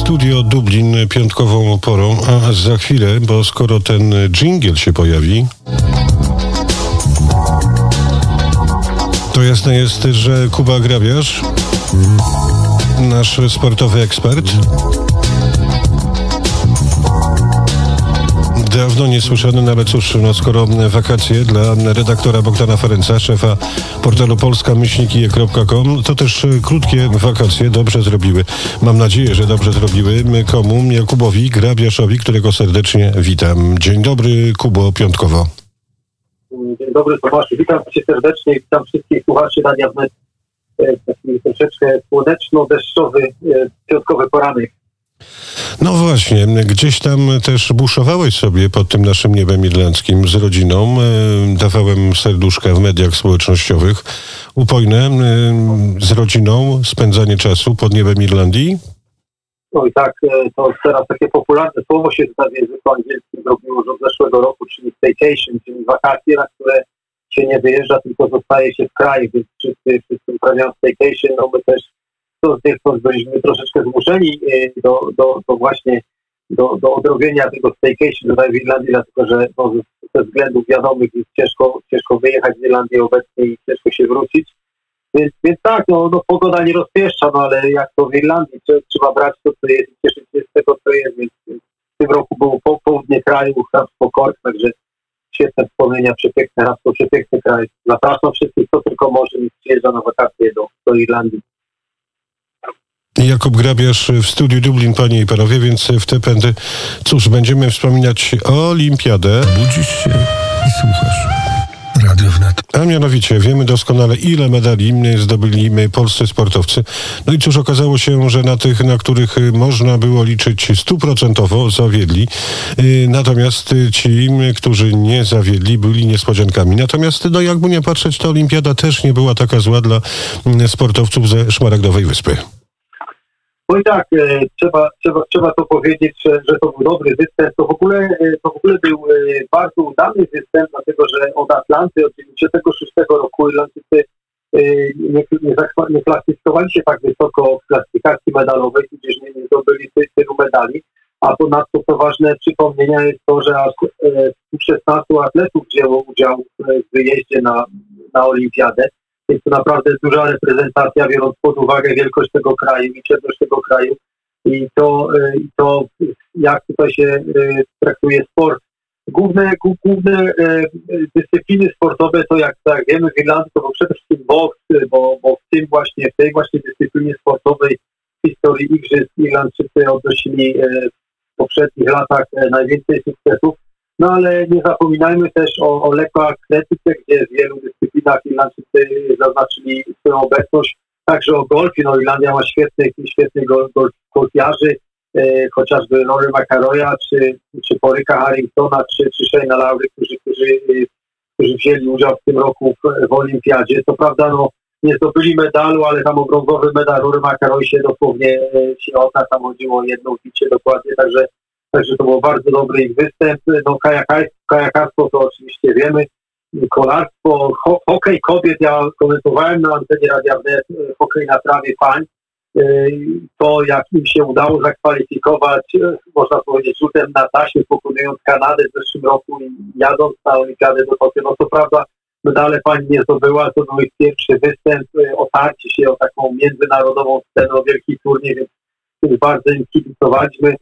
Studio Dublin piątkową porą, a za chwilę, bo skoro ten dżingiel się pojawi, to jasne jest, że Kuba Grabiarz, nasz sportowy ekspert, Dawno niesłyszany, ale cóż, no skoro wakacje dla redaktora Bogdana Ferenca, szefa portalu polska-kije.com, to też e, krótkie wakacje dobrze zrobiły. Mam nadzieję, że dobrze zrobiły komu? Jakubowi Grabiaszowi, którego serdecznie witam. Dzień dobry, Kubo, piątkowo. Dzień dobry, Tomaszu. Witam cię serdecznie i witam wszystkich słuchaczy Radia Wnet. E, taki troszeczkę słoneczno-deszczowy, e, piątkowy poranek. No właśnie, gdzieś tam też buszowałeś sobie pod tym naszym niebem irlandzkim z rodziną. E, dawałem serduszka w mediach społecznościowych. Upojne e, z rodziną spędzanie czasu pod niebem Irlandii. No i tak, e, to teraz takie popularne słowo się w języku angielskim zrobiło już od zeszłego roku, czyli staycation, czyli wakacje, na które się nie wyjeżdża, tylko zostaje się w kraju, więc wszyscy, wszyscy uprawiają staycation, no my też z byliśmy troszeczkę zmuszeni e, do, do, do właśnie do, do odrobienia tego staycation tutaj w Irlandii, dlatego że no, ze względów wiadomych jest ciężko, ciężko wyjechać z Irlandii obecnie i ciężko się wrócić. Więc, więc tak, no, no pogoda nie rozpieszcza, no ale jak to w Irlandii, trzeba brać to, co jest i cieszyć się z tego, co jest. Więc, w tym roku było po południe kraju, hrabstwo Cork, także świetne wspomnienia, przepiękne hrabstwo, przepiękny kraj. Zapraszam wszystkich, kto tylko może, i przyjeżdża na wakacje do, do Irlandii. Jakub Grabiarz w studiu Dublin, panie i panowie, więc w te pędy, cóż, będziemy wspominać Olimpiadę. Budzisz się i słuchasz. Radio Wnet. A mianowicie wiemy doskonale, ile medali zdobyli polscy sportowcy. No i cóż, okazało się, że na tych, na których można było liczyć stuprocentowo, zawiedli. Y, natomiast ci, którzy nie zawiedli, byli niespodziankami. Natomiast, no jakby nie patrzeć, ta olimpiada też nie była taka zła dla sportowców ze Szmaragdowej Wyspy. No i tak, e, trzeba, trzeba, trzeba to powiedzieć, że, że to był dobry występ. To w ogóle, e, to w ogóle był e, bardzo udany występ, dlatego że od Atlanty od 1996 roku Irlandczycy nie, nie, nie klasyfikowali się tak wysoko w klasyfikacji medalowej, tudzież nie, nie zdobyli tylu medali. A ponadto to ważne przypomnienia jest to, że aż 16 atletów wzięło udział w wyjeździe na, na olimpiadę. Jest to naprawdę duża reprezentacja, biorąc pod uwagę wielkość tego kraju i ciemność tego kraju i to, i to jak tutaj się e, traktuje sport. Główne, główne e, dyscypliny sportowe to jak, jak wiemy w Irlandii to przede wszystkim boks, bo, bo w tym właśnie, w tej właśnie dyscyplinie sportowej w historii Igrzysk Irlandczycy odnosili w poprzednich latach najwięcej sukcesów. No ale nie zapominajmy też o, o lekkoatletyce, gdzie w wielu dyscyplinach Irlandczycy zaznaczyli swoją obecność. Także o golfie. No Irlandia ma świetnych, świetnych gol, gol, golfiarzy, e, chociażby Rory McIlroya, czy, czy Poryka Harringtona, czy, czy Shane'a Laury, którzy, którzy, którzy wzięli udział w tym roku w, w olimpiadzie. To prawda, no nie zdobyli medalu, ale tam o brązowy medal Rory McIlroy się dosłownie e, odda, tam chodziło o jedną bicie dokładnie, także Także to był bardzo dobry ich występ. No, kajakarstwo to oczywiście wiemy, kolarstwo, ho hokej kobiet, ja komentowałem na antenie Radia Wnet, e, hokej na trawie pań. E, to jak im się udało zakwalifikować, e, można powiedzieć, rzutem na taśmę, pokonując Kanadę w zeszłym roku i jadąc na olimpiadę do Tokio, no to prawda, medale pani nie zdobyła, to był ich pierwszy występ, otarcie się o taką międzynarodową scenę, o wielki turniej, więc bardzo im kibicowaliśmy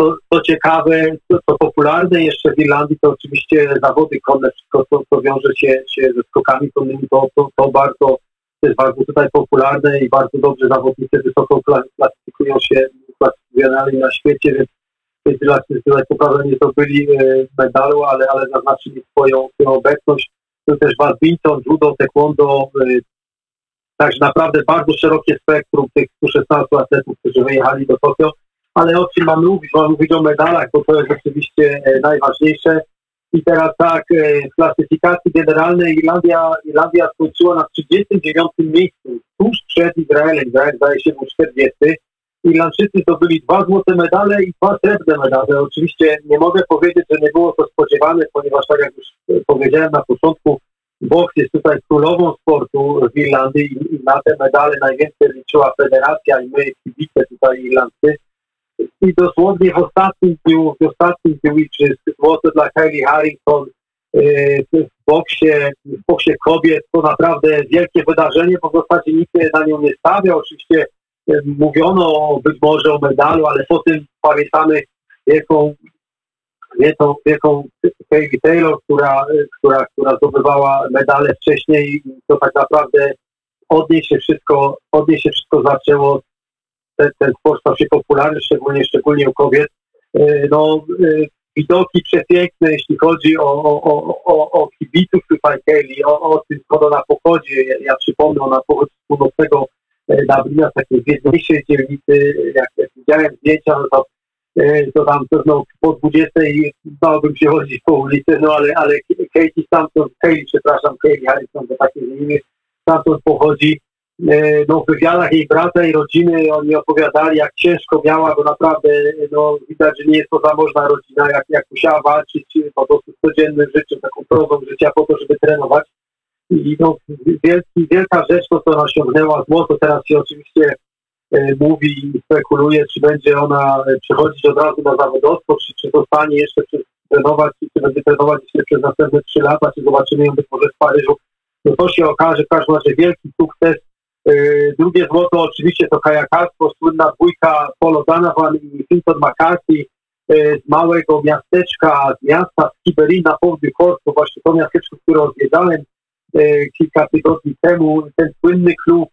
co, co ciekawe, co, co, popularne jeszcze w Irlandii, to oczywiście zawody konne, wszystko co, co wiąże się, się ze skokami konnymi, to, to, to bardzo to jest bardzo tutaj popularne i bardzo dobrze zawodnicy wysoko klasyfikują się klasyfikowani na świecie, więc Irlandczycy tutaj co prawda nie zdobyli e, medalu, ale, ale zaznaczyli swoją, swoją obecność. To też badminton, judo, taekwondo, e, także naprawdę bardzo szerokie spektrum tych 116 atletów, którzy wyjechali do Tokio ale o czym mamy mówić? Mamy mówić o medalach, bo to jest oczywiście e, najważniejsze. I teraz tak, e, w klasyfikacji generalnej Irlandia, Irlandia skończyła na 39 miejscu, tuż przed Izraelem. Izrael zdaje się był 40. Irlandczycy zdobyli dwa złote medale i dwa srebrne medale. Oczywiście nie mogę powiedzieć, że nie było to spodziewane, ponieważ tak jak już e, powiedziałem na początku, boks jest tutaj królową sportu w Irlandii i na te medale najwięcej liczyła federacja i my kibice tutaj irlandzcy. I dosłownie w ostatnim dniu, w ostatnim dniu igrzysk dla Kylie Harrington w boksie, w boksie kobiet to naprawdę wielkie wydarzenie, bo w zasadzie nikt na nią nie stawiał. Oczywiście mówiono być może o medalu, ale po tym pamiętamy wielką, wielką, wielką Taylor, która, która, która zdobywała medale wcześniej to tak naprawdę od niej się wszystko, od niej się wszystko zaczęło. Ten, sport stał się popularny, szczególnie, szczególnie u kobiet. E, no, e, widoki przepiękne, jeśli chodzi o, o, o, o kibiców Kelly, o, o tym, skąd ona pochodzi. Ja, ja przypomnę, ona pochodzi z północnego e, Dublina, z takiej biedniejszej dzielnicy. Jak, jak widziałem zdjęcia, no to, to tam pewno po 20 bałbym się chodzić po ulicy, no ale, ale Katie stamtąd, Kelly, przepraszam, Kelly Harrison, to takie imię, stamtąd pochodzi. E, no, w wywiadach jej brata i rodziny oni opowiadali, jak ciężko miała, bo naprawdę no, widać, że nie jest to zamożna rodzina, jak, jak musiała walczyć po prostu z codziennym życiem, taką prozą życia po to, żeby trenować. I no, wielki, wielka rzecz to, co ona osiągnęła złoto. Teraz się oczywiście e, mówi i spekuluje, czy będzie ona przychodzić od razu na zawodowstwo, czy, czy zostanie jeszcze trenować, czy, będzie trenować jeszcze przez następne trzy lata, czy zobaczymy ją być może w Paryżu. No to się okaże, w każdym razie wielki sukces E, drugie złoto oczywiście to kajakarstwo, słynna dwójka Polo Donovan i Finton McCarthy e, z małego miasteczka, z miasta Skiberi na południu właśnie to miasteczko, które odwiedzałem e, kilka tygodni temu, ten słynny klub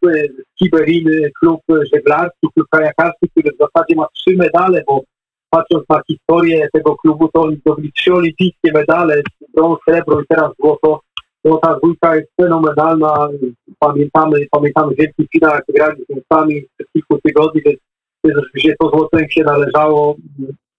Skiberiny, klub żeglarski, klub kajakarski, który w zasadzie ma trzy medale, bo patrząc na historię tego klubu, to oni zdobyli trzy olimpijskie medale, brąz, srebro i teraz złoto no ta dwójka jest fenomenalna. Pamiętamy, pamiętamy wielki finał, jak grali z Niemcami przez kilku tygodni, więc, rzeczywiście to złoto im się należało.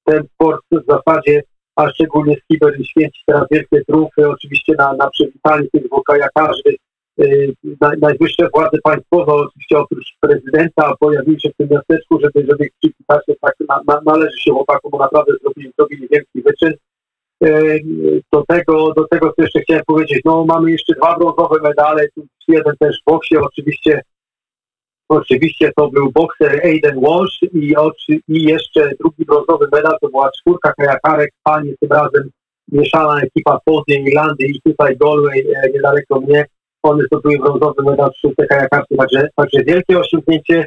Ten sport w zasadzie, a szczególnie skiber święci teraz wielkie trufy, oczywiście na, na przywitanie tych dwóch kajakarzy. Yy, najwyższe władze państwowe, oczywiście oprócz prezydenta, pojawiły się w tym miasteczku, żeby, żeby ich przywitać. Tak na, na, należy się chłopakom, bo naprawdę zrobili, zrobili wielki wyczyn. E, do tego, do tego co jeszcze chciałem powiedzieć, no mamy jeszcze dwa brązowe medale, jeden też w boksie, oczywiście Oczywiście to był bokser Aiden Walsh i, i jeszcze drugi brązowy medal to była czwórka kajakarek, panie tym razem mieszana ekipa Południej Irlandii i tutaj Galway e, niedaleko mnie. One zdobyły brązowy medal w szóstej kajakarce, także, także wielkie osiągnięcie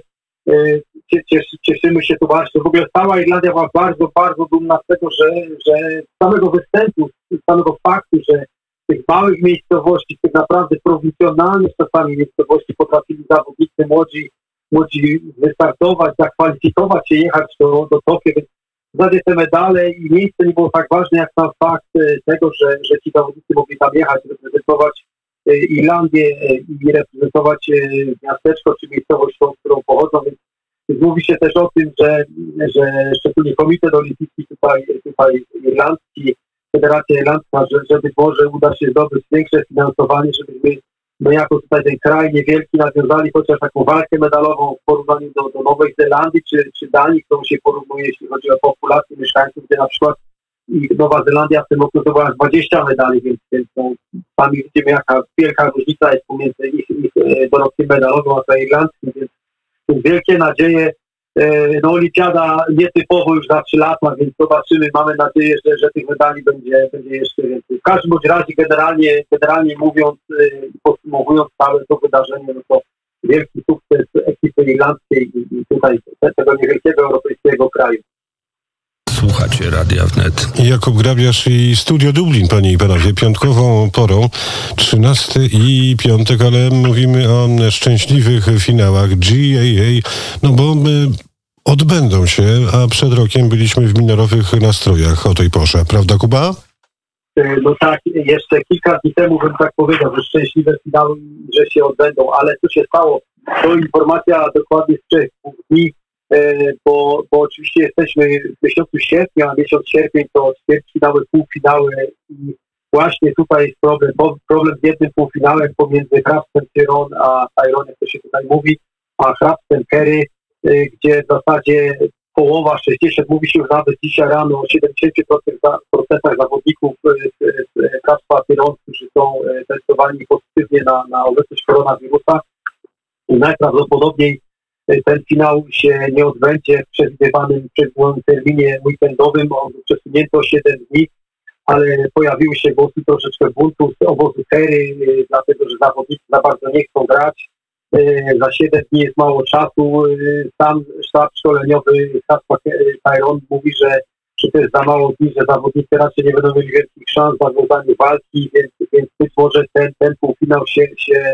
cieszymy się tu właśnie. W ogóle cała Irlandia była bardzo, bardzo dumna z tego, że, że z samego występu, z samego faktu, że tych małych miejscowości, tych naprawdę prowincjonalnych czasami miejscowości potrafili zawodnicy młodzi, młodzi wystartować, zakwalifikować się, jechać do, do Tokio, więc zasadzie te medale i miejsce nie było tak ważne jak sam fakt y, tego, że, że ci zawodnicy mogli tam jechać, reprezentować Irlandię i reprezentować miasteczko czy miejscowość, z którą pochodzą, więc Mówi się też o tym, że, że szczególnie Komitet Olimpijski tutaj, tutaj irlandzki, Federacja Irlandzka, że, że być może uda się zdobyć większe finansowanie, żebyśmy my jako tutaj ten kraj niewielki nawiązali chociaż taką walkę medalową w porównaniu do, do Nowej Zelandii czy, czy Danii, którą się porównuje, jeśli chodzi o populację mieszkańców, gdzie na przykład i Nowa Zelandia w tym roku zdobyła 20 medali, więc, więc no, sami widzimy jaka wielka różnica jest pomiędzy ich, ich e, dorobkiem medalowym a irlandzkim, więc wielkie nadzieje. E, no Olimpiada nietypowo już za trzy lata, więc zobaczymy. Mamy nadzieję, że, że tych medali będzie, będzie jeszcze więcej. W każdym bądź razie generalnie, generalnie mówiąc e, podsumowując całe to wydarzenie, no to wielki sukces ekipy irlandzkiej i tutaj tego niewielkiego europejskiego kraju. Słuchacie Radia Wnet. Jakub Grabiarz i Studio Dublin, panie i panowie, piątkową porą, 13 i piątek, ale mówimy o szczęśliwych finałach GAA, no bo my odbędą się, a przed rokiem byliśmy w minorowych nastrojach o tej porze, prawda Kuba? E, no tak, jeszcze kilka dni temu bym tak powiedział, że szczęśliwe finały, że się odbędą, ale co się stało? To informacja dokładnie z trzech dni bo, bo oczywiście jesteśmy w miesiącu sierpnia, a miesiąc sierpień to ćwierćfinały, półfinały i właśnie tutaj jest problem, problem z jednym półfinałem pomiędzy Hrabstem Tyron a Tyron, jak to się tutaj mówi, a Hrabstem Kerry, e, gdzie w zasadzie połowa, 60, mówi się nawet dzisiaj rano o 70% zawodników Hrabstwa Tyron, którzy są e, testowani pozytywnie na, na obecność koronawirusa. Najprawdopodobniej ten finał się nie odbędzie w przewidywanym, przewidywanym terminie weekendowym, on przesunięto o 7 dni, ale pojawiły się głosy troszeczkę buntu z obozu Kery, dlatego że zawodnicy za bardzo nie chcą grać. Za 7 dni jest mało czasu. Sam sztab szkoleniowy Kaspa Tyron mówi, że, że to jest za mało dni, że zawodnicy raczej nie będą mieli wielkich szans w nawiązaniu walki, więc, więc być może ten, ten półfinał się, się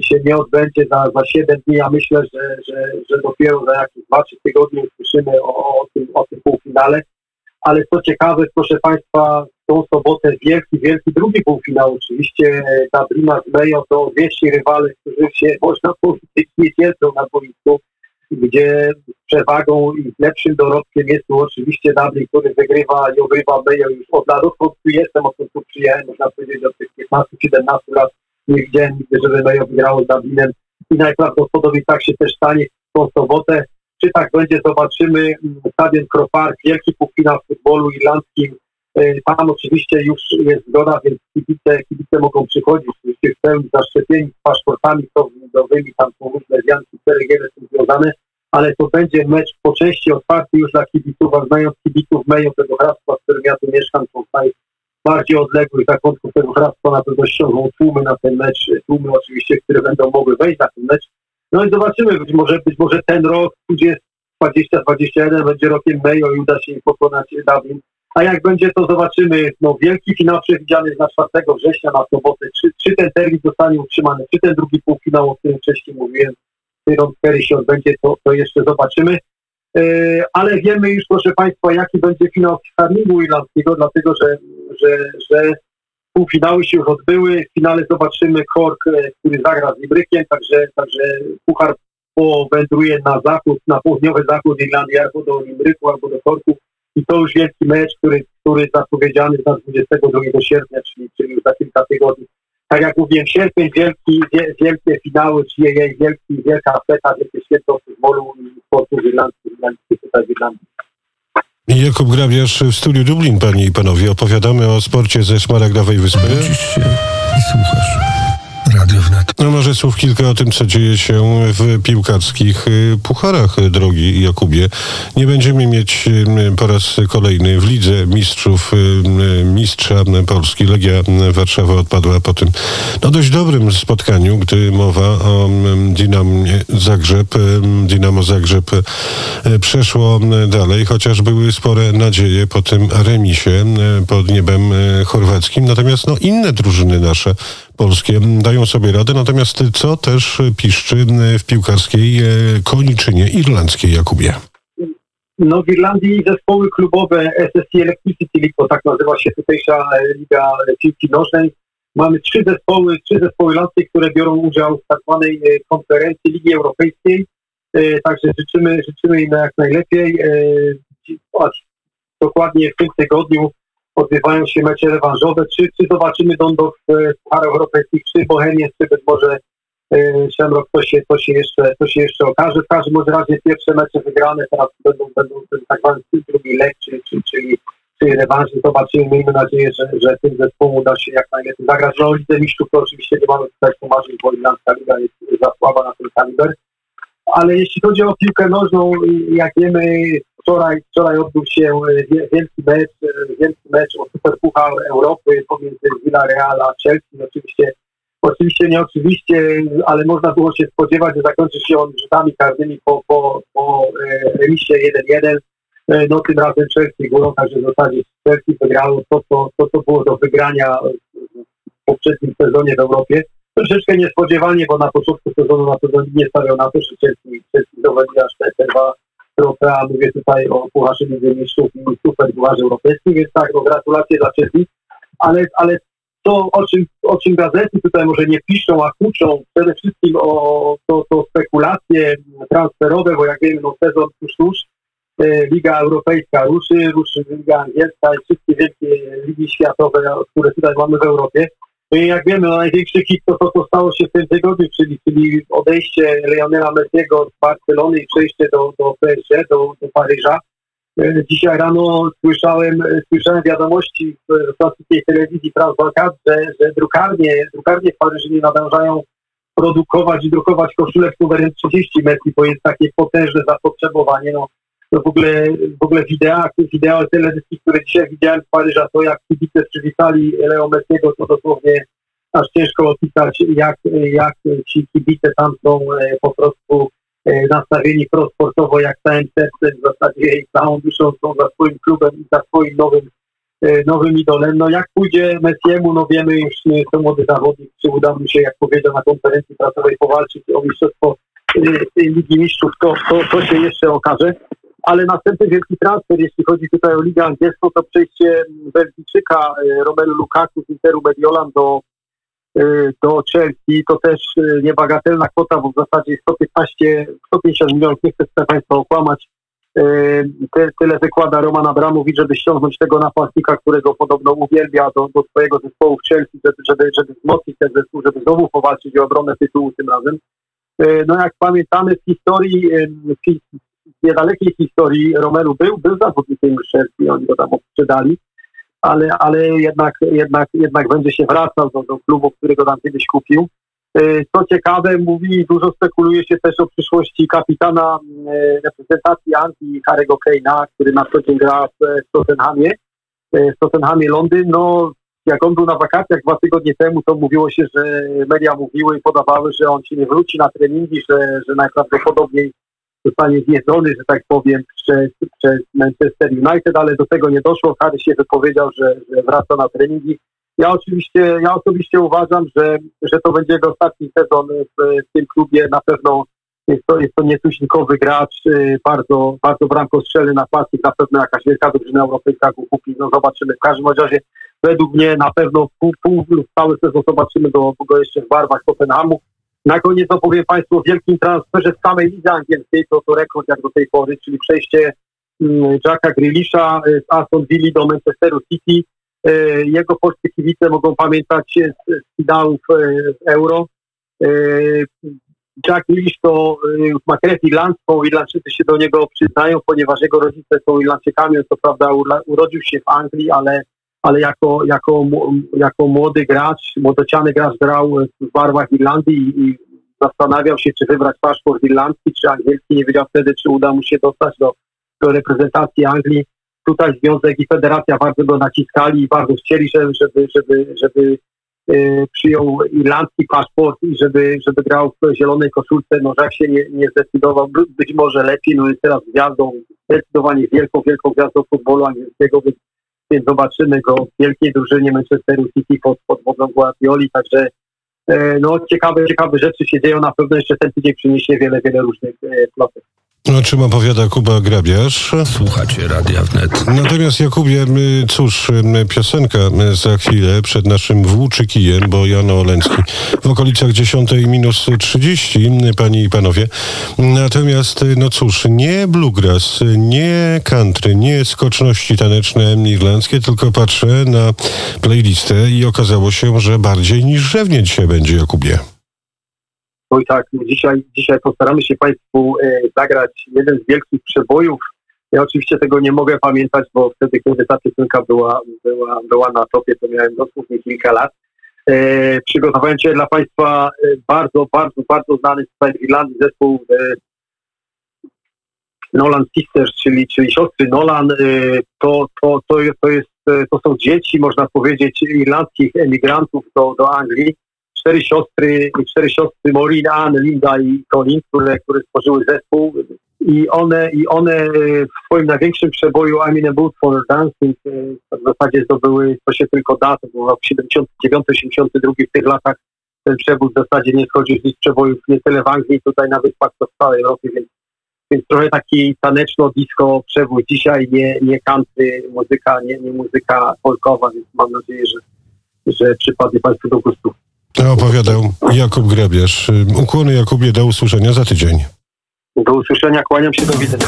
się nie odbędzie za, za 7 dni. Ja myślę, że, że, że dopiero za jakieś 2-3 tygodnie usłyszymy o, o, tym, o tym półfinale. Ale co ciekawe, proszę Państwa, tą sobotę wielki, wielki drugi półfinał. Oczywiście Dublina z Mejo to 200 rywale, którzy się, można powiedzieć, nie cierpią na boisku, gdzie przewagą i lepszym dorobkiem jest tu oczywiście Dublin, który wygrywa i ogrywa Mejo już od lat, odkąd tu jestem, odkąd tu przyjechałem, można powiedzieć od tych 15-17 lat widziałem nigdy, żeby Mejo wygrało z Dublinem i najprawdopodobniej tak się też stanie w tą sobotę. Czy tak będzie, zobaczymy. Stadion Cropark, wielki półfinał w futbolu irlandzkim. E, tam oczywiście już jest zgoda, więc kibice, kibice mogą przychodzić w pełni zaszczepieni z paszportami covidowymi, tam są różne wianki, ceregiele są związane, ale to będzie mecz po części otwarty już dla kibiców, a znając kibiców Mejo, tego hrabstwa, w którym ja tu mieszkam, są bardziej odległych zakątków tego hrabstwa na pewno ściągną tłumy na ten mecz, tłumy oczywiście, które będą mogły wejść na ten mecz. No i zobaczymy, być może, być może ten rok, 2021 będzie rokiem Mayo i uda się im pokonać Dublin. A jak będzie, to zobaczymy. No, wielki finał przewidziany na 4 września na sobotę. Czy, czy ten termin zostanie utrzymany, czy ten drugi półfinał, o którym wcześniej mówiłem, Tyron Kerry się odbędzie, to, to jeszcze zobaczymy. E, ale wiemy już, proszę Państwa, jaki będzie finał Harlingu irlandzkiego, dlatego że, że, że półfinały się już odbyły. W finale zobaczymy Kork, e, który zagra z Librykiem, także, także Puchar powędruje na zachód, na południowy zachód Irlandii, albo do Limryku, albo do Korku. I to już wielki mecz, który, który zapowiedziany jest na 22 sierpnia, czyli, czyli już za kilka tygodni tak jak mówiłem, sierpień, wielki, wielkie finały, czyli jej wielki, wielka feta, wielkie święto futbolu i sportu w Irlandii, tutaj w Irlandii. Jakub Grabiarz w studiu Dublin, panie i panowie. Opowiadamy o sporcie ze Szmaragdowej Wyspy. Budzisz się i słuchasz. Radio Wnet. No może słów kilka o tym, co dzieje się w piłkarskich y, pucharach, y, drogi Jakubie. Nie będziemy mieć y, po raz kolejny w Lidze Mistrzów mistrza Polski. Legia Warszawa odpadła po tym no, dość dobrym spotkaniu, gdy mowa o Dynamie Zagrzeb. Dynamo Zagrzeb przeszło dalej, chociaż były spore nadzieje po tym remisie pod niebem chorwackim. Natomiast no, inne drużyny nasze polskie dają sobie radę. Natomiast co też piszczy w piłkarskiej e, koniczynie irlandzkiej, Jakubie? No w Irlandii zespoły klubowe SSC Electricity League, bo tak nazywa się tutejsza e, Liga Piłki Nożnej. Mamy trzy zespoły, trzy zespoły irlandzkie, które biorą udział w tak zwanej e, konferencji Ligi Europejskiej. Także życzymy, życzymy im jak najlepiej. Dokładnie w tym tygodniu odbywają się mecze rewanżowe, czy, czy zobaczymy Dondok w Pucharach Europejskich, czy Bohemię, czy być może e, Shamrock, to się, to, się jeszcze, to się jeszcze okaże. W każdym razie pierwsze mecze wygrane, teraz będą, będą ten tak zwany drugi lek, czyli, czyli, czyli, rewanży. Zobaczymy, miejmy nadzieję, że, że tym zespołom uda się jak najlepiej zagrać. No Lidze Mistrzów to oczywiście nie mamy tutaj pomarzyć, bo Irlandzka Liga jest za słaba na ten kaliber. Ale jeśli chodzi o piłkę nożną, jak wiemy, Wczoraj, wczoraj odbył się e, wielki mecz, e, wielki mecz o Superpuchar Europy pomiędzy Villarreal a Chelsea. Oczywiście, oczywiście nie oczywiście, ale można było się spodziewać, że zakończy się on rzutami karnymi po, po, po e, remisie 1-1. No tym razem Chelsea górą, także w zasadzie Chelsea wygrało to, co, to, było do wygrania w poprzednim sezonie w Europie. Troszeczkę niespodziewanie, bo na początku sezonu na pewno nie stawiał na to, że Chelsea, Chelsea dochodzi aż te, te dwa trofea, mówię tutaj o Pucharze Między Mistrzów i Super Pucharze Europejskim, więc tak, no gratulacje dla Chelsea, ale, ale to, o czym, o czym gazety tutaj może nie piszą, a kłóczą przede wszystkim o to, to spekulacje transferowe, bo jak wiemy, no sezon tuż, tuż, e, Liga Europejska ruszy, ruszy Liga Angielska i wszystkie wielkie ligi światowe, które tutaj mamy w Europie. Jak wiemy, no największy hit to to, co stało się w tym tygodniu, czyli, czyli odejście Leonela Messiego z Barcelony i przejście do, do PSG, do, do Paryża. E, dzisiaj rano słyszałem, słyszałem wiadomości w francuskiej telewizji France 24, że, że drukarnie, drukarnie w Paryżu nie nadążają produkować i drukować koszulek numerem 30 Messi, bo jest takie potężne zapotrzebowanie. No, w ogóle, w ogóle wideo, wideo teledyski, które dzisiaj widziałem z Paryża, to jak kibice przywitali Leo Messiego, to dosłownie aż ciężko opisać, jak, jak ci kibice tam są e, po prostu e, nastawieni prosportowo, jak całym sercem, w zasadzie i całą duszą są za swoim klubem i za swoim nowym, e, nowym idolem. No jak pójdzie Messiemu, no wiemy już, nie jest to młody zawodnik, czy uda mu się, jak powiedział na konferencji prasowej, powalczyć o mistrzostwo Ligi Mistrzów, to, to, to się jeszcze okaże. Ale następny wielki transfer, jeśli chodzi tutaj o Ligę Angielską, to przejście Belgijczyka Romelu Lukaku z Interu Mediolan do Y, do Chelsea, to też y, niebagatelna kwota, bo w zasadzie 115, 150 milionów, nie chcę Państwa okłamać, tyle wykłada Roman Abramowicz, żeby ściągnąć tego napastnika, którego podobno uwielbia do, do swojego zespołu w Chelsea, żeby, żeby, żeby wzmocnić ten zespół, żeby znowu powalczyć o obronę tytułu tym razem. No jak pamiętamy z historii, niedalekiej historii Romelu był, był zawodnikiem Chelsea, oni go tam sprzedali ale, ale jednak, jednak, jednak będzie się wracał do, do klubu, którego tam kiedyś kupił. Y, co ciekawe, mówi, dużo spekuluje się też o przyszłości kapitana y, reprezentacji Anglii, Harry'ego Kane'a, który na co dzień gra w Tottenhamie, y, w Tottenhamie Londyn. No, jak on był na wakacjach dwa tygodnie temu, to mówiło się, że media mówiły i podawały, że on się nie wróci na treningi, że, że najprawdopodobniej zostanie zjedzony, że tak powiem, przez, przez Manchester United, ale do tego nie doszło. Harry się wypowiedział, że, że wraca na treningi. Ja oczywiście, ja osobiście uważam, że, że to będzie jego ostatni sezon w, w tym klubie. Na pewno jest to, jest to nietuźnikowy gracz, y, bardzo, bardzo bramkostrzelny napastnik, na pewno jakaś wielka drużyna europejska go kupi, no zobaczymy. W każdym razie według mnie na pewno pół, pół lub cały sezon zobaczymy go, go jeszcze w barwach Tottenhamu. Na koniec opowiem Państwu o wielkim transferze z samej lidze angielskiej, to to rekord jak do tej pory, czyli przejście mm, Jacka Grealisha z Aston Villa do Manchesteru City. E, jego polskie kibice mogą pamiętać z finałów e, Euro. E, Jack Grealish to ma krew irlandzką, Irlandczycy się do niego przyznają, ponieważ jego rodzice są Irlandczykami, on co prawda urodził się w Anglii, ale ale jako, jako, jako młody gracz, młodociany gracz grał w barwach Irlandii i, i zastanawiał się, czy wybrać paszport irlandzki, czy angielski. Nie wiedział wtedy, czy uda mu się dostać do, do reprezentacji Anglii. Tutaj Związek i Federacja bardzo go naciskali i bardzo chcieli, żeby, żeby, żeby, żeby y, przyjął irlandzki paszport i żeby, żeby grał w zielonej koszulce. No, jak się nie, nie zdecydował, być może lepiej, no jest teraz gwiazdą, zdecydowanie wielką, wielką gwiazdą futbolu angielskiego, więc więc zobaczymy go w wielkiej drużynie Manchesteru City pod, pod wodą Guardioli, także e, no ciekawe, ciekawe rzeczy się dzieją, na pewno jeszcze ten tydzień przyniesie wiele, wiele różnych e, plotek. O czym opowiada Kuba Grabiarz. Słuchacie Radia Wnet. Natomiast Jakubie, cóż, piosenka za chwilę przed naszym włóczykijem, bo Jan Oleński w okolicach 10 minus 30, panie i panowie. Natomiast, no cóż, nie bluegrass, nie country, nie skoczności taneczne irlandzkie, tylko patrzę na playlistę i okazało się, że bardziej niż rzewnie dzisiaj będzie, Jakubie. No i tak, dzisiaj, dzisiaj postaramy się Państwu e, zagrać jeden z wielkich przebojów. Ja oczywiście tego nie mogę pamiętać, bo wtedy, kiedy ta piosenka była, była, była na topie, to miałem dosłownie kilka lat. E, przygotowałem się dla Państwa e, bardzo, bardzo, bardzo znany z Irlandii zespół e, Nolan Sisters, czyli, czyli siostry Nolan. E, to, to, to, jest, to, jest, e, to są dzieci, można powiedzieć, irlandzkich emigrantów do, do Anglii cztery siostry, cztery siostry Maureen, Anne, Linda i Colin, które, które stworzyły zespół i one, i one w swoim największym przeboju I'm in a Boot for Dancing w zasadzie zdobyły, to się tylko da, to było w 79-82 w tych latach ten przebój w zasadzie nie schodził z przebojów nie tyle w Anglii, tutaj na wyspach, to w całej Europie, więc, więc trochę taki taneczno-disco przebój dzisiaj, nie, nie country, muzyka, nie, nie muzyka folkowa, więc mam nadzieję, że, że przypadnie Państwu do gustu. Opowiadał Jakub Grabiarz. Ukłony Jakubie, do usłyszenia za tydzień. Do usłyszenia, kłaniam się, do widzenia.